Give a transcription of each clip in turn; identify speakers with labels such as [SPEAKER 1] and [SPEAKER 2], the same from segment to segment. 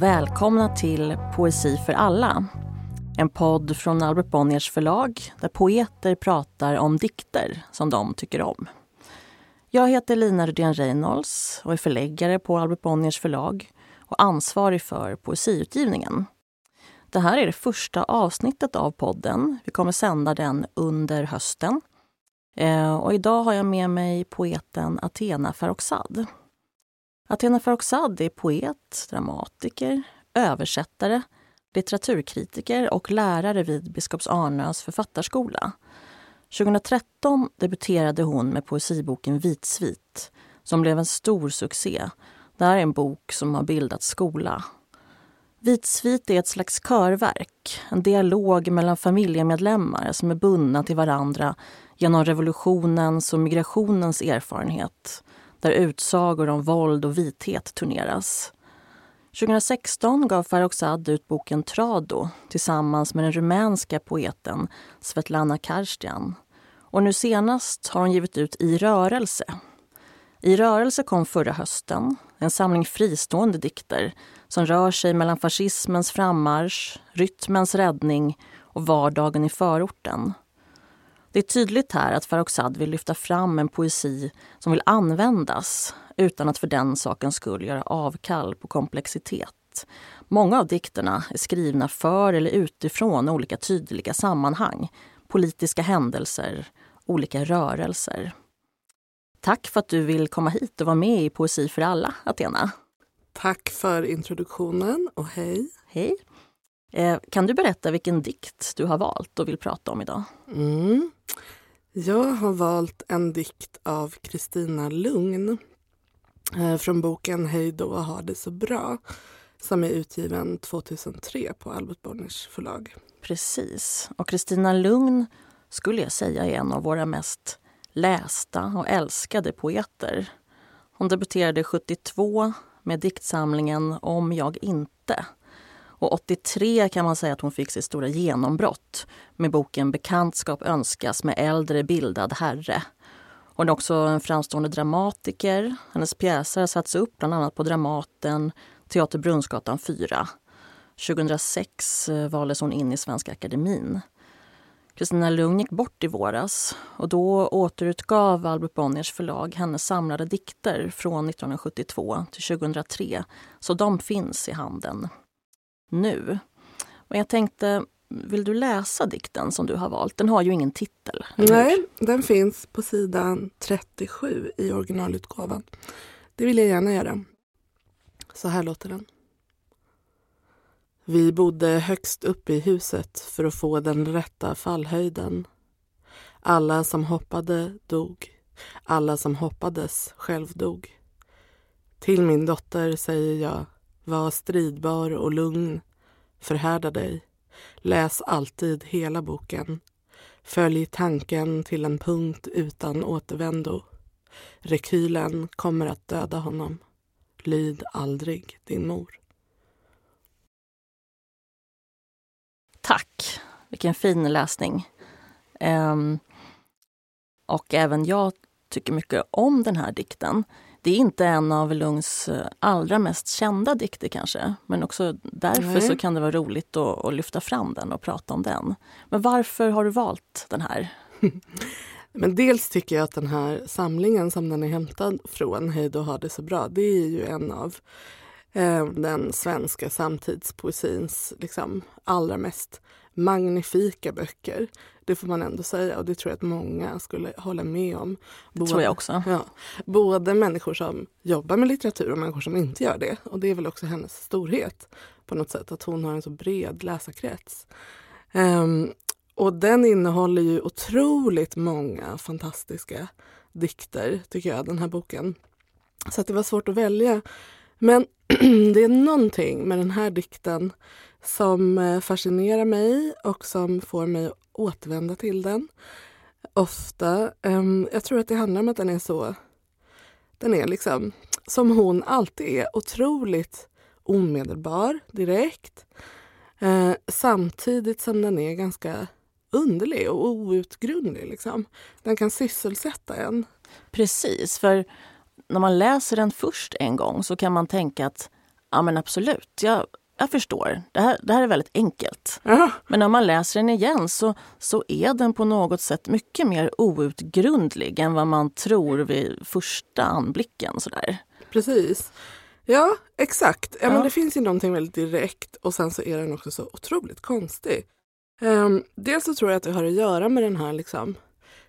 [SPEAKER 1] Välkomna till Poesi för alla. En podd från Albert Bonniers förlag där poeter pratar om dikter som de tycker om. Jag heter Lina Rydén Reynolds och är förläggare på Albert Bonniers förlag och ansvarig för poesiutgivningen. Det här är det första avsnittet av podden. Vi kommer sända den under hösten. Eh, och idag har jag med mig poeten Athena Farrokhzad. Athena Farrokhzad är poet, dramatiker, översättare, litteraturkritiker och lärare vid Biskops Arnös författarskola. 2013 debuterade hon med poesiboken Vitsvit som blev en stor succé. Det här är en bok som har bildat skola. Vitsvit är ett slags körverk, en dialog mellan familjemedlemmar som är bundna till varandra genom revolutionens och migrationens erfarenhet där utsagor om våld och vithet turneras. 2016 gav Farrokhzad ut boken Trado tillsammans med den rumänska poeten Svetlana Karstian. Och nu senast har hon givit ut I rörelse. I rörelse kom förra hösten, en samling fristående dikter som rör sig mellan fascismens frammarsch, rytmens räddning och vardagen i förorten. Det är tydligt här att Farrokhzad vill lyfta fram en poesi som vill användas utan att för den sakens skull göra avkall på komplexitet. Många av dikterna är skrivna för eller utifrån olika tydliga sammanhang, politiska händelser, olika rörelser. Tack för att du vill komma hit och vara med i Poesi för alla, Athena.
[SPEAKER 2] Tack för introduktionen och hej.
[SPEAKER 1] Hej. Eh, kan du berätta vilken dikt du har valt och vill prata om idag?
[SPEAKER 2] Mm. Jag har valt en dikt av Kristina Lugn eh, från boken Hej då har ha det så bra som är utgiven 2003 på Albert Bonniers förlag.
[SPEAKER 1] Precis. Och Kristina Lugn skulle jag säga är en av våra mest lästa och älskade poeter. Hon debuterade 72 med diktsamlingen Om jag inte och 83 kan man säga att hon fick sitt stora genombrott med boken Bekantskap önskas med äldre bildad herre. Hon är också en framstående dramatiker. Hennes pjäser har satts upp bland annat på Dramaten, Teater Brunnsgatan 4. 2006 eh, valdes hon in i Svenska Akademin. Kristina Lugn gick bort i våras och då återutgav Albert Bonniers förlag hennes samlade dikter från 1972 till 2003. Så de finns i handeln nu. Och jag tänkte, vill du läsa dikten som du har valt? Den har ju ingen titel.
[SPEAKER 2] Nej, den finns på sidan 37 i originalutgåvan. Det vill jag gärna göra. Så här låter den. Vi bodde högst upp i huset för att få den rätta fallhöjden. Alla som hoppade dog. Alla som hoppades själv dog. Till min dotter säger jag var stridbar och lugn. Förhärda dig. Läs alltid hela boken. Följ tanken till en punkt utan återvändo. Rekylen kommer att döda honom. Lyd aldrig din mor.
[SPEAKER 1] Tack! Vilken fin läsning. Um, och även jag tycker mycket om den här dikten. Det är inte en av Lungs eh, allra mest kända dikter kanske. Men också därför Nej. så kan det vara roligt att, att, lyfta fram den och prata om den. Men varför har du valt den här?
[SPEAKER 2] Men dels tycker jag att den här samlingen som den är hämtad från, Hej då ha det så bra, det är ju en av eh, den svenska samtidspoesins liksom, allra mest magnifika böcker. Det får man ändå säga och det tror jag att många skulle hålla med om.
[SPEAKER 1] Det tror jag också.
[SPEAKER 2] Ja, både människor som jobbar med litteratur och människor som inte gör det. Och det är väl också hennes storhet på något sätt, att hon har en så bred läsarkrets. Um, och den innehåller ju otroligt många fantastiska dikter, tycker jag, den här boken. Så det var svårt att välja. Men det är någonting med den här dikten som eh, fascinerar mig och som får mig att återvända till den ofta. Ehm, jag tror att det handlar om att den är så... Den är liksom, som hon alltid är, otroligt omedelbar, direkt. Eh, samtidigt som den är ganska underlig och outgrundlig. Liksom. Den kan sysselsätta en.
[SPEAKER 1] Precis, för när man läser den först en gång så kan man tänka att Ja men absolut, jag, jag förstår. Det här, det här är väldigt enkelt.
[SPEAKER 2] Ja,
[SPEAKER 1] Men när man läser den igen så, så är den på något sätt mycket mer outgrundlig än vad man tror vid första anblicken. Sådär.
[SPEAKER 2] precis. Ja, exakt. Ja,
[SPEAKER 1] Ja.
[SPEAKER 2] Men det finns ju någonting väldigt direkt och sen så är den också så otroligt konstig. Um, dels så tror jag att det har att göra med den här liksom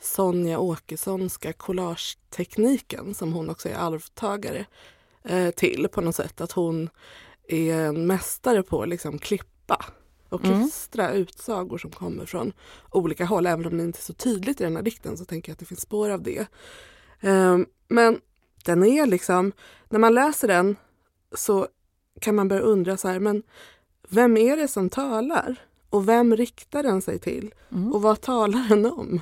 [SPEAKER 2] Sonja Åkessonska collagetekniken som hon också är arvtagare eh, till på något sätt. Att hon är en mästare på att liksom klippa och
[SPEAKER 1] Mm.
[SPEAKER 2] klistra utsagor som kommer från olika håll. Även om det inte är så tydligt i den här dikten så tänker jag att det finns spår av det. Ehm, men den är liksom, när man läser den så kan man börja undra så här, men vem är det som talar? Och vem riktar den sig till?
[SPEAKER 1] Mm.
[SPEAKER 2] Och vad talar den om?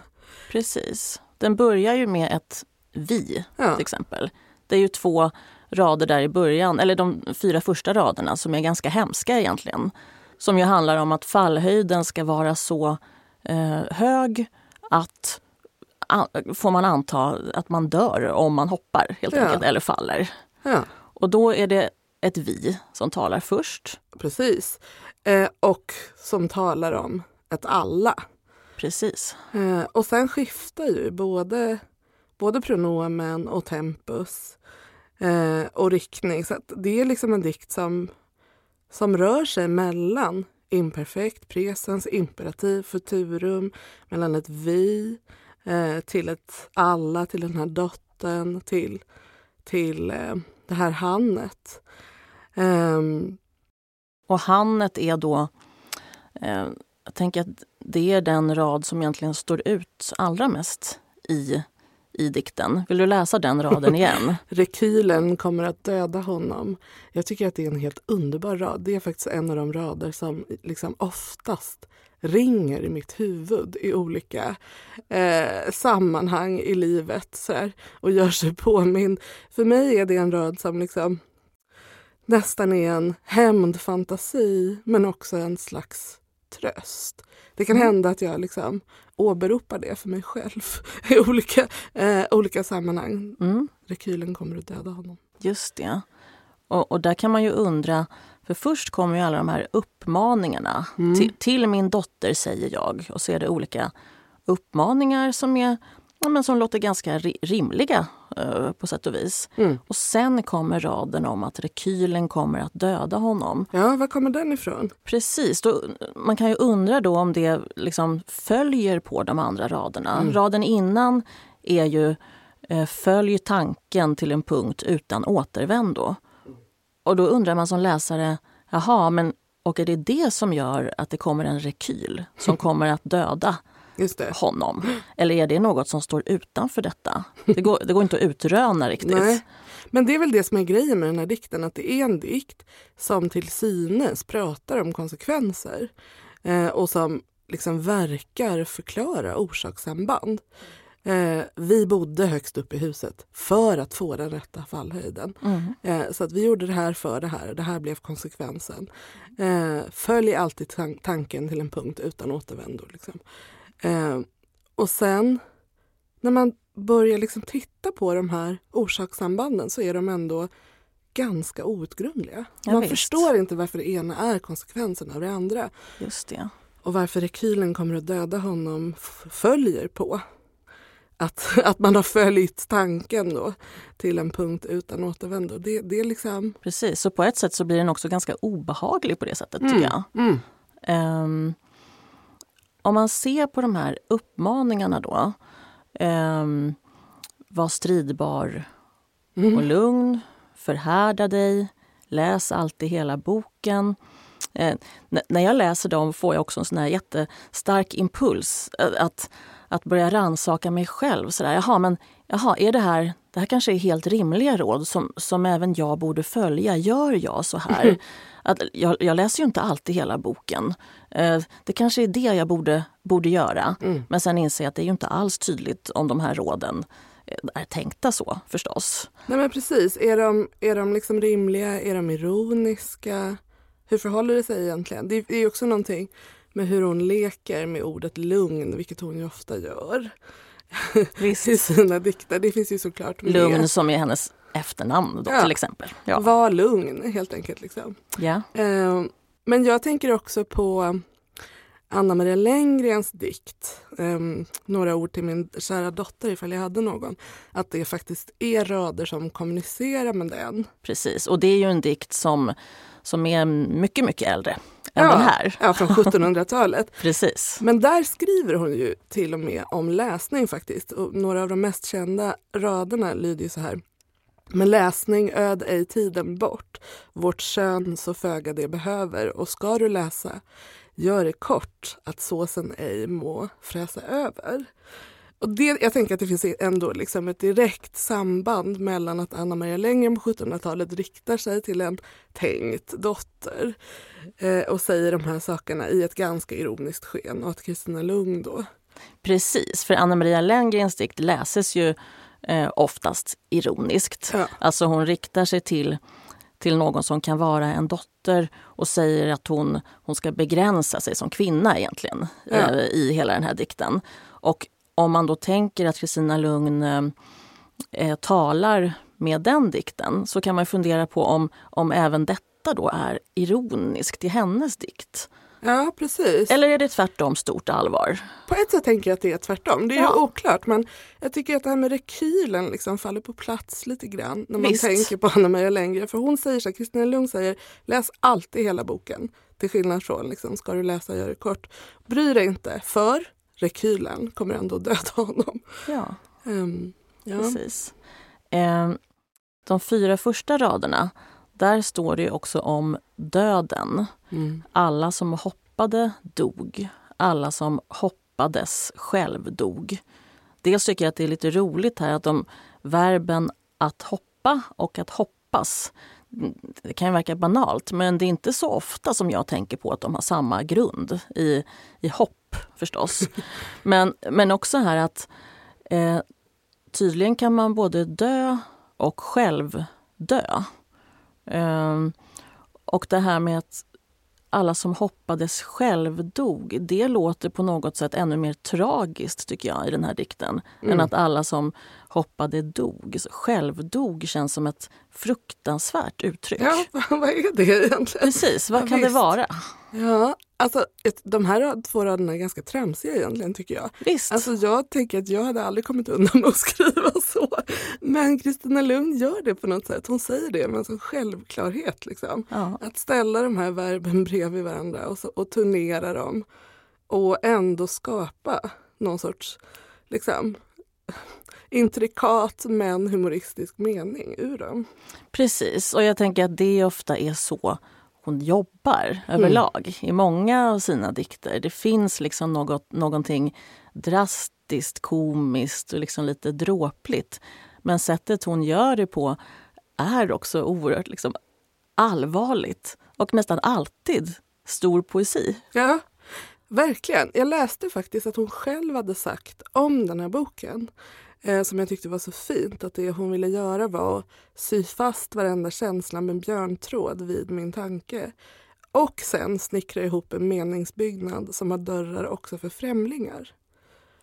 [SPEAKER 1] Precis. Den börjar ju med ett vi,
[SPEAKER 2] Ja,
[SPEAKER 1] till exempel. Det är ju två rader där i början, eller de fyra första raderna som är ganska hemska egentligen. Som ju handlar om att fallhöjden ska vara så eh, hög att får man anta att man dör om man hoppar helt
[SPEAKER 2] Ja.
[SPEAKER 1] enkelt, eller faller.
[SPEAKER 2] ja
[SPEAKER 1] Och då är det ett vi som talar först.
[SPEAKER 2] precis. Eh, och som talar om ett alla.
[SPEAKER 1] Precis.
[SPEAKER 2] Eh, och sen skiftar ju både, både pronomen och tempus eh, och riktning. Så att det är liksom en dikt som, som rör sig mellan imperfekt, presens, imperativ, futurum, mellan ett vi eh, till ett alla, till den här dottern, till, till eh, det här hannet. Ehm,
[SPEAKER 1] Och hannet är då, eh, jag tänker att det är den rad som egentligen står ut allra mest i, i dikten. Vill du läsa den raden igen?
[SPEAKER 2] Rekylen kommer att döda honom. Jag tycker att det är en helt underbar rad. Det är faktiskt en av de rader som liksom oftast ringer i mitt huvud i olika eh, sammanhang i livet så här, och gör sig påmind. För mig är det en rad som liksom nästan är en hämndfantasi men också en slags tröst. Det kan
[SPEAKER 1] Mm.
[SPEAKER 2] hända att jag liksom åberopar det för mig själv i olika, eh, olika sammanhang.
[SPEAKER 1] Mm,
[SPEAKER 2] Rekylen kommer att döda honom.
[SPEAKER 1] just det. Och, och där kan man ju undra, för först kommer ju alla de här uppmaningarna.
[SPEAKER 2] Mm.
[SPEAKER 1] Till, till min dotter säger jag. Och så är det olika uppmaningar som, är, ja, men som låter ganska ri, rimliga eh, på sätt och vis.
[SPEAKER 2] Mm.
[SPEAKER 1] Och sen kommer raden om att rekylen kommer att döda honom.
[SPEAKER 2] Ja, var kommer den ifrån?
[SPEAKER 1] Precis. Då, man kan ju undra då om det liksom följer på de andra raderna.
[SPEAKER 2] Mm.
[SPEAKER 1] Raden innan är ju eh, följ tanken till en punkt utan återvändo. Och då undrar man som läsare, jaha, men och är det det som gör att det kommer en rekyl som kommer att döda. Honom? Eller är det något som står utanför detta? Det går, det går inte att utröna riktigt.
[SPEAKER 2] Nej. Men det är väl det som är grejen med den här dikten, att det är en dikt som till synes pratar om konsekvenser eh, och som liksom verkar förklara orsakssamband. Eh, vi bodde högst upp i huset för att få den rätta fallhöjden.
[SPEAKER 1] Mm.
[SPEAKER 2] Eh, så att vi gjorde det här för det här, det här blev konsekvensen. Eh, följ alltid tan- tanken till en punkt utan återvändo. Liksom. Eh, och sen när man börjar liksom titta på de här orsakssambanden så är de ändå ganska outgrundliga.
[SPEAKER 1] Ja,
[SPEAKER 2] man
[SPEAKER 1] visst.
[SPEAKER 2] förstår inte varför det ena är konsekvensen av det andra
[SPEAKER 1] Just det.
[SPEAKER 2] och varför rekylen kommer att döda honom följer på. Att, att man har följt tanken då till en punkt utan återvändo. Det, det är liksom...
[SPEAKER 1] Precis, så på ett sätt så blir den också ganska obehaglig på det sättet tycker
[SPEAKER 2] Mm.
[SPEAKER 1] jag.
[SPEAKER 2] Mm.
[SPEAKER 1] Ehm, om man ser på de här uppmaningarna då. Um, var stridbar och
[SPEAKER 2] Mm.
[SPEAKER 1] lugn, förhärda dig, läs alltid hela boken. Eh, när jag läser dem får jag också en sån här jättestark impuls eh, att, att börja ransaka mig själv. Sådär, jaha, men jaha, är det här, det här kanske är helt rimliga råd som, som även jag borde följa. Gör jag så här? Att jag, jag läser ju inte alltid hela boken. Eh, det kanske är det jag borde, borde göra.
[SPEAKER 2] Mm.
[SPEAKER 1] Men sen inser jag att det är ju inte alls tydligt om de här råden eh, är tänkta så förstås.
[SPEAKER 2] Nej men precis, är de, är de liksom rimliga? Är de ironiska? Hur förhåller det sig egentligen? Det är också någonting med hur hon leker med ordet lugn, vilket hon ju ofta gör i
[SPEAKER 1] Visst.
[SPEAKER 2] sina dikter. Det finns ju såklart med.
[SPEAKER 1] Lugn som är hennes efternamn då,
[SPEAKER 2] Ja.
[SPEAKER 1] till exempel. Ja.
[SPEAKER 2] Var lugn helt enkelt. Liksom.
[SPEAKER 1] Ja.
[SPEAKER 2] Eh, men jag tänker också på Anna Maria Lenngrens dikt. Eh, några ord till min kära dotter ifall jag hade någon. Att det faktiskt är rader som kommunicerar med den.
[SPEAKER 1] Precis, och det är ju en dikt som, som är mycket, mycket äldre än
[SPEAKER 2] ja,
[SPEAKER 1] den här.
[SPEAKER 2] Ja, från 1700-talet.
[SPEAKER 1] Precis.
[SPEAKER 2] Men där skriver hon ju till och med om läsning faktiskt. Och några av de mest kända raderna lyder ju så här. Med läsning öd ej tiden bort, vårt kön så föga det behöver och ska du läsa, gör det kort att såsen ej må fräsa över. Och det, jag tänker att det finns ändå liksom ett direkt samband mellan att Anna Maria Lenngren på 1700-talet riktar sig till en tänkt dotter eh, och säger de här sakerna i ett ganska ironiskt sken och att Kristina Lugn då
[SPEAKER 1] Precis, för Anna Maria Lenngrens dikt läses ju eh, oftast ironiskt.
[SPEAKER 2] Ja.
[SPEAKER 1] Alltså hon riktar sig till, till någon som kan vara en dotter och säger att hon, hon ska begränsa sig som kvinna egentligen
[SPEAKER 2] Ja.
[SPEAKER 1] eh, i hela den här dikten. Och om man då tänker att Kristina Lugn eh, eh, talar med den dikten så kan man fundera på om, om även detta då är ironiskt i hennes dikt.
[SPEAKER 2] Ja, precis.
[SPEAKER 1] Eller är det tvärtom stort allvar?
[SPEAKER 2] På ett sätt tänker jag att det är tvärtom. Det är
[SPEAKER 1] Ja.
[SPEAKER 2] oklart men jag tycker att det här med rekylen liksom faller på plats lite grann när man
[SPEAKER 1] Visst.
[SPEAKER 2] tänker på Anna Maria Lenngren. För hon säger så här, Kristina Lugn säger läs alltid hela boken. Till skillnad från liksom, ska du läsa gör det kort. Bry dig inte för rekylen kommer ändå döda honom.
[SPEAKER 1] Ja.
[SPEAKER 2] Ehm, ja.
[SPEAKER 1] Precis. Eh, de fyra första raderna, där står det också om döden.
[SPEAKER 2] Mm.
[SPEAKER 1] Alla som hoppade dog. Alla som hoppades själv dog. Dels tycker jag att det är lite roligt här att de verben att hoppa och att hoppas det kan ju verka banalt, men det är inte så ofta som jag tänker på att de har samma grund i, i hopp förstås. Men, men också här att eh, tydligen kan man både dö och själv dö. Ehm, och det här med att alla som hoppades själv dog, det låter på något sätt ännu mer tragiskt tycker jag i den här dikten.
[SPEAKER 2] Mm.
[SPEAKER 1] Än att alla som hoppade dog. Så Självdog känns som ett fruktansvärt uttryck.
[SPEAKER 2] ja, vad är det egentligen?
[SPEAKER 1] Precis, vad
[SPEAKER 2] Ja,
[SPEAKER 1] kan det
[SPEAKER 2] visst.
[SPEAKER 1] vara?
[SPEAKER 2] Ja, alltså de här två raderna är ganska tramsiga egentligen tycker jag.
[SPEAKER 1] Visst.
[SPEAKER 2] Alltså jag tänker att jag hade aldrig kommit undan med att skriva så. Men Kristina Lugn gör det på något sätt. Hon säger det med en sån självklarhet. Liksom.
[SPEAKER 1] ja.
[SPEAKER 2] Att ställa de här verben bredvid varandra och, så, och turnera dem. Och ändå skapa någon sorts liksom, intrikat men humoristisk mening ur dem.
[SPEAKER 1] Precis, och jag tänker att det ofta är så hon jobbar överlag i många av sina dikter. Det finns liksom något, någonting drastiskt, komiskt och liksom lite dråpligt. Men sättet hon gör det på är också oerhört liksom allvarligt och nästan alltid stor poesi.
[SPEAKER 2] Ja, verkligen. Jag läste faktiskt att hon själv hade sagt om den här boken eh, som jag tyckte var så fint att det hon ville göra var att sy fast varenda känsla med björntråd vid min tanke och sen snickra ihop en meningsbyggnad som har dörrar också för främlingar.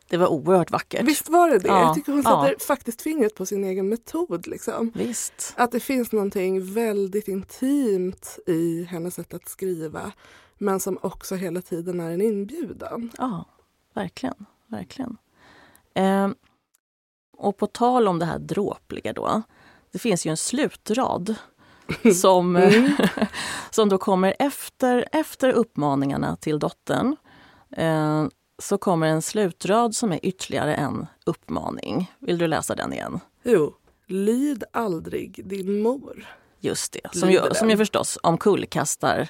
[SPEAKER 1] Det var oerhört vackert.
[SPEAKER 2] Visst var det det?
[SPEAKER 1] Ja,
[SPEAKER 2] jag tycker hon
[SPEAKER 1] ja.
[SPEAKER 2] sätter faktiskt fingret på sin egen metod. Liksom.
[SPEAKER 1] Visst.
[SPEAKER 2] Att det finns någonting väldigt intimt i hennes sätt att skriva men som också hela tiden är en inbjudan.
[SPEAKER 1] Ja, verkligen. verkligen. Eh, och på tal om det här dråpliga då. Det finns ju en slutrad som,
[SPEAKER 2] Mm.
[SPEAKER 1] som då kommer efter, efter uppmaningarna till dottern. Eh, så kommer en slutrad som är ytterligare en uppmaning. Vill du läsa den igen?
[SPEAKER 2] Jo, lyd aldrig din mor.
[SPEAKER 1] Just det, som ju, som ju förstås omkullkastar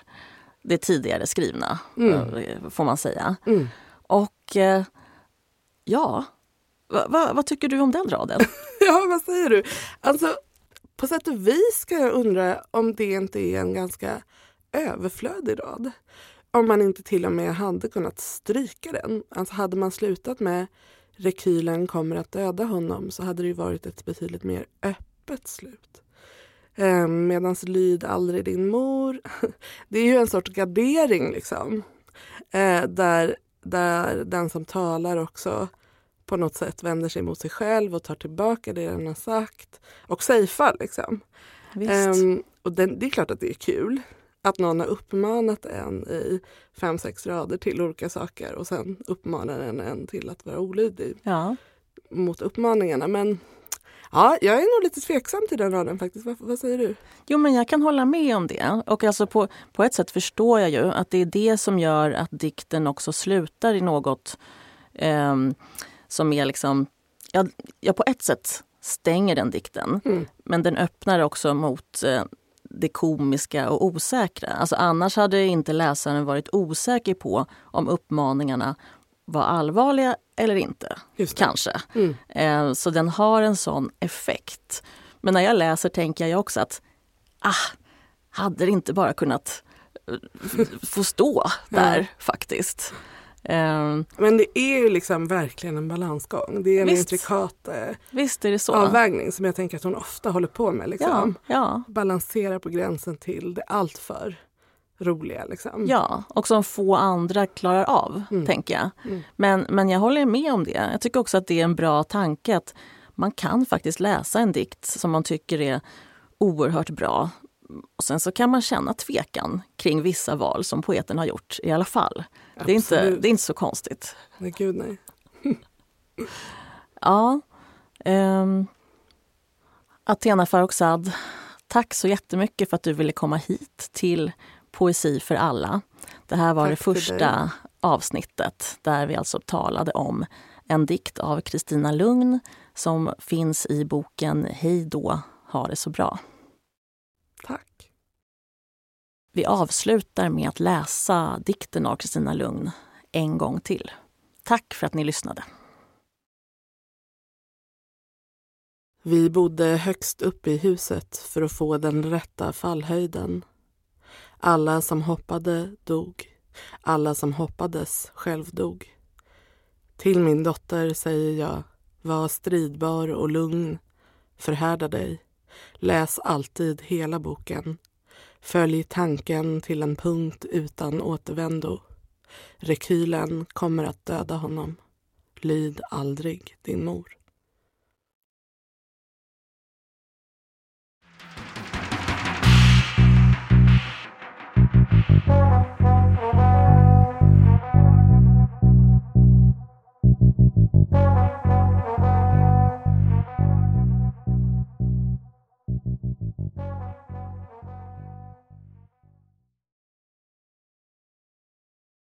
[SPEAKER 1] det tidigare skrivna,
[SPEAKER 2] Mm.
[SPEAKER 1] eh, får man säga.
[SPEAKER 2] Mm.
[SPEAKER 1] Och eh, ja, va, va, vad tycker du om den raden?
[SPEAKER 2] Ja, vad säger du? Alltså, på sätt och vis kan jag undra om det inte är en ganska överflödig rad. Om man inte till och med hade kunnat stryka den. Alltså hade man slutat med rekylen kommer att döda honom så hade det ju varit ett betydligt mer öppet slut. Ehm, Medan lyd aldrig din mor. Det är ju en sorts gardering liksom. Ehm, där, där den som talar också på något sätt vänder sig mot sig själv och tar tillbaka det den har sagt och safear liksom. Um, och det, det är klart att det är kul att någon har uppmanat en i fem, sex rader till olika saker och sen uppmanar en en till att vara olydig
[SPEAKER 1] ja.
[SPEAKER 2] mot uppmaningarna. Men ja, jag är nog lite tveksam till den raden faktiskt. Vad, vad, säger du?
[SPEAKER 1] Jo, men jag kan hålla med om det. Och alltså på, på ett sätt förstår jag ju att det är det som gör att dikten också slutar i något eh, som är liksom... Ja, ja, på ett sätt stänger den dikten. Mm. Men den öppnar också mot eh, det komiska och osäkra. Alltså annars hade inte läsaren varit osäker på om uppmaningarna var allvarliga eller inte. Kanske. Mm. Eh, så den har en sån effekt. Men när jag läser tänker jag också att ah, hade det inte bara kunnat eh, få stå där faktiskt.
[SPEAKER 2] Um, Men det är ju liksom verkligen en balansgång. Det är en visst, intrikat eh,
[SPEAKER 1] visst är det så.
[SPEAKER 2] avvägning som jag tänker att hon ofta håller på med. Liksom. Ja, ja. Balansera på gränsen till det alltför roliga. Liksom.
[SPEAKER 1] Ja, och som få andra klarar av, mm. tänker jag. Mm. Men, men jag håller med om det. Jag tycker också att det är en bra tanke att man kan faktiskt läsa en dikt som man tycker är oerhört bra och sen så kan man känna tvekan kring vissa val som poeten har gjort i alla fall. Det är, inte, det är inte så konstigt.
[SPEAKER 2] Nej, gud nej.
[SPEAKER 1] ja. Um, Athena Farrokhzad, tack så jättemycket för att du ville komma hit till Poesi för alla. Det här var tack det första avsnittet där vi alltså talade om en dikt av Kristina Lugn som finns i boken Hej då, ha det så bra.
[SPEAKER 2] Tack.
[SPEAKER 1] Vi avslutar med att läsa dikten av Kristina Lugn en gång till. Tack för att ni lyssnade.
[SPEAKER 2] Vi bodde högst upp i huset för att få den rätta fallhöjden. Alla som hoppade dog. Alla som hoppades själv dog. Till min dotter säger jag, var stridbar och lugn. Förhärda dig. Läs alltid hela boken. Följ tanken till en punkt utan återvändo. Rekylen kommer att döda honom. Lyd aldrig din mor.